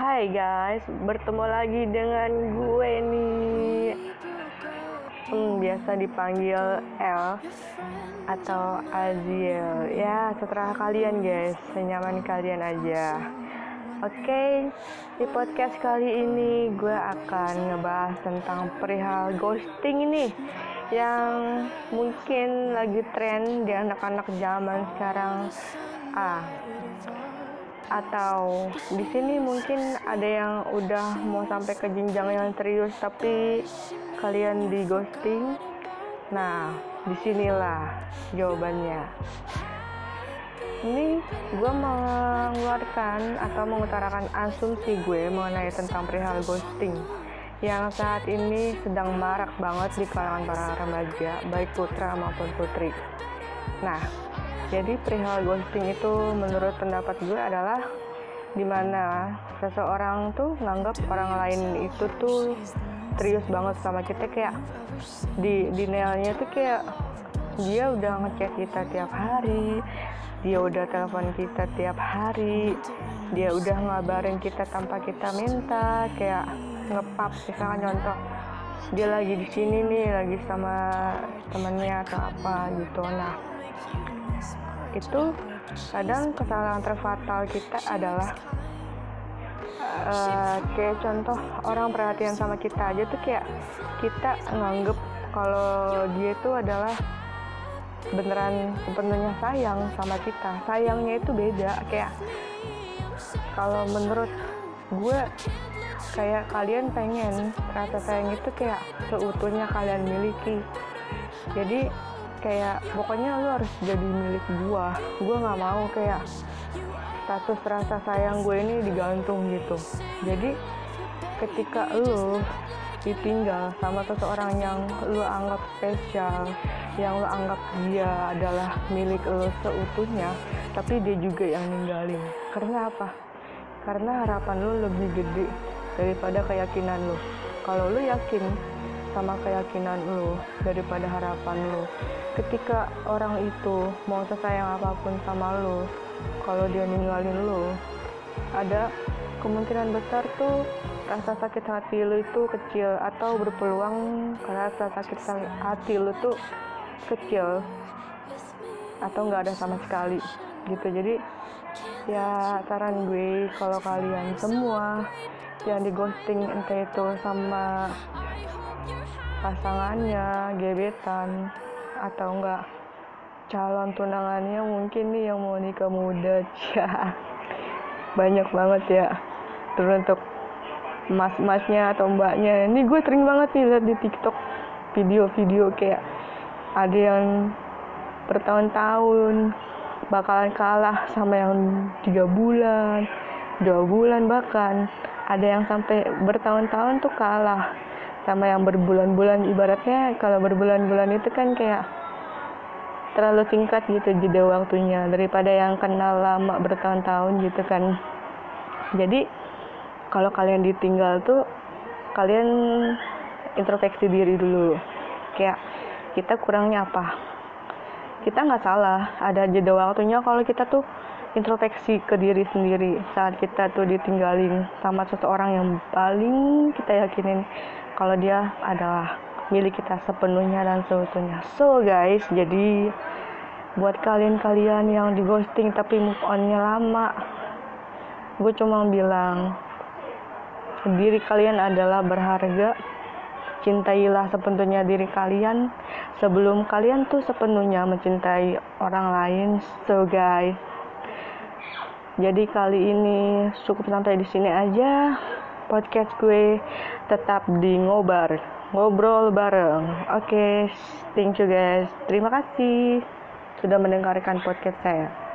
Hai guys, bertemu lagi dengan gue nih. Hmm, biasa dipanggil L atau Aziel. Ya, setelah kalian guys, senyaman kalian aja. Oke, di podcast kali ini gue akan ngebahas tentang perihal ghosting ini yang mungkin lagi tren di anak-anak zaman sekarang. Ah, atau di sini mungkin ada yang udah mau sampai ke jenjang yang serius tapi kalian di ghosting? Nah di sinilah jawabannya. Ini gue mengeluarkan atau mengutarakan asumsi gue mengenai tentang perihal ghosting yang saat ini sedang marak banget di kalangan para remaja baik putra maupun putri. Nah jadi perihal ghosting itu menurut pendapat gue adalah di mana seseorang tuh nganggap orang lain itu tuh serius banget sama kita kayak di nailnya tuh kayak dia udah ngechat kita tiap hari dia udah telepon kita tiap hari dia udah ngabarin kita tanpa kita minta kayak ngepap misalkan contoh dia lagi di sini nih lagi sama temennya atau apa gitu. Nah itu kadang kesalahan terfatal kita adalah uh, kayak contoh orang perhatian sama kita aja tuh kayak kita nganggep kalau dia itu adalah beneran sepenuhnya sayang sama kita. Sayangnya itu beda kayak kalau menurut gue kayak kalian pengen rasa sayang itu kayak seutuhnya kalian miliki. Jadi kayak pokoknya lu harus jadi milik gua. Gua nggak mau kayak status rasa sayang gue ini digantung gitu. Jadi ketika lu ditinggal sama seseorang yang lu anggap spesial yang lu anggap dia adalah milik lu seutuhnya tapi dia juga yang ninggalin. Karena apa? Karena harapan lu lebih gede daripada keyakinan lu. Kalau lu yakin sama keyakinan lu daripada harapan lu. Ketika orang itu mau sesayang apa pun sama lu kalau dia ninggalin lu ada kemungkinan besar tuh rasa sakit hati lu itu kecil atau berpeluang rasa sakit hati lu tuh kecil atau nggak ada sama sekali gitu. Jadi ya saran gue kalau kalian semua yang di ghosting entah itu sama pasangannya gebetan atau enggak calon tunangannya mungkin nih yang mau nikah muda. Ya banyak banget ya. Terus untuk mas-masnya atau mbaknya ini gue sering banget nih lihat di tiktok video-video kayak ada yang bertahun-tahun bakalan kalah sama yang tiga bulan dua bulan bahkan ada yang sampai bertahun-tahun tuh kalah sama yang berbulan-bulan. Ibaratnya kalau berbulan-bulan itu kan kayak terlalu singkat gitu jeda waktunya daripada yang kenal lama bertahun-tahun gitu kan. Jadi kalau kalian ditinggal tuh kalian introspeksi diri dulu. Kayak kita kurangnya apa? Kita nggak salah ada jeda waktunya. Kalau kita tuh introspeksi ke diri sendiri saat kita tuh ditinggalin sama seseorang yang paling kita yakinin kalau dia adalah milik kita sepenuhnya dan seutuhnya. So guys, jadi buat kalian-kalian yang di ghosting tapi move onnya lama, gue cuma bilang diri kalian adalah berharga. Cintailah sepenuhnya diri kalian sebelum kalian tuh sepenuhnya mencintai orang lain. So guys, jadi kali ini cukup sampai di sini aja. Podcast gue tetap di ngobar ngobrol bareng. Oke okay, thank you guys. Terima kasih sudah mendengarkan podcast saya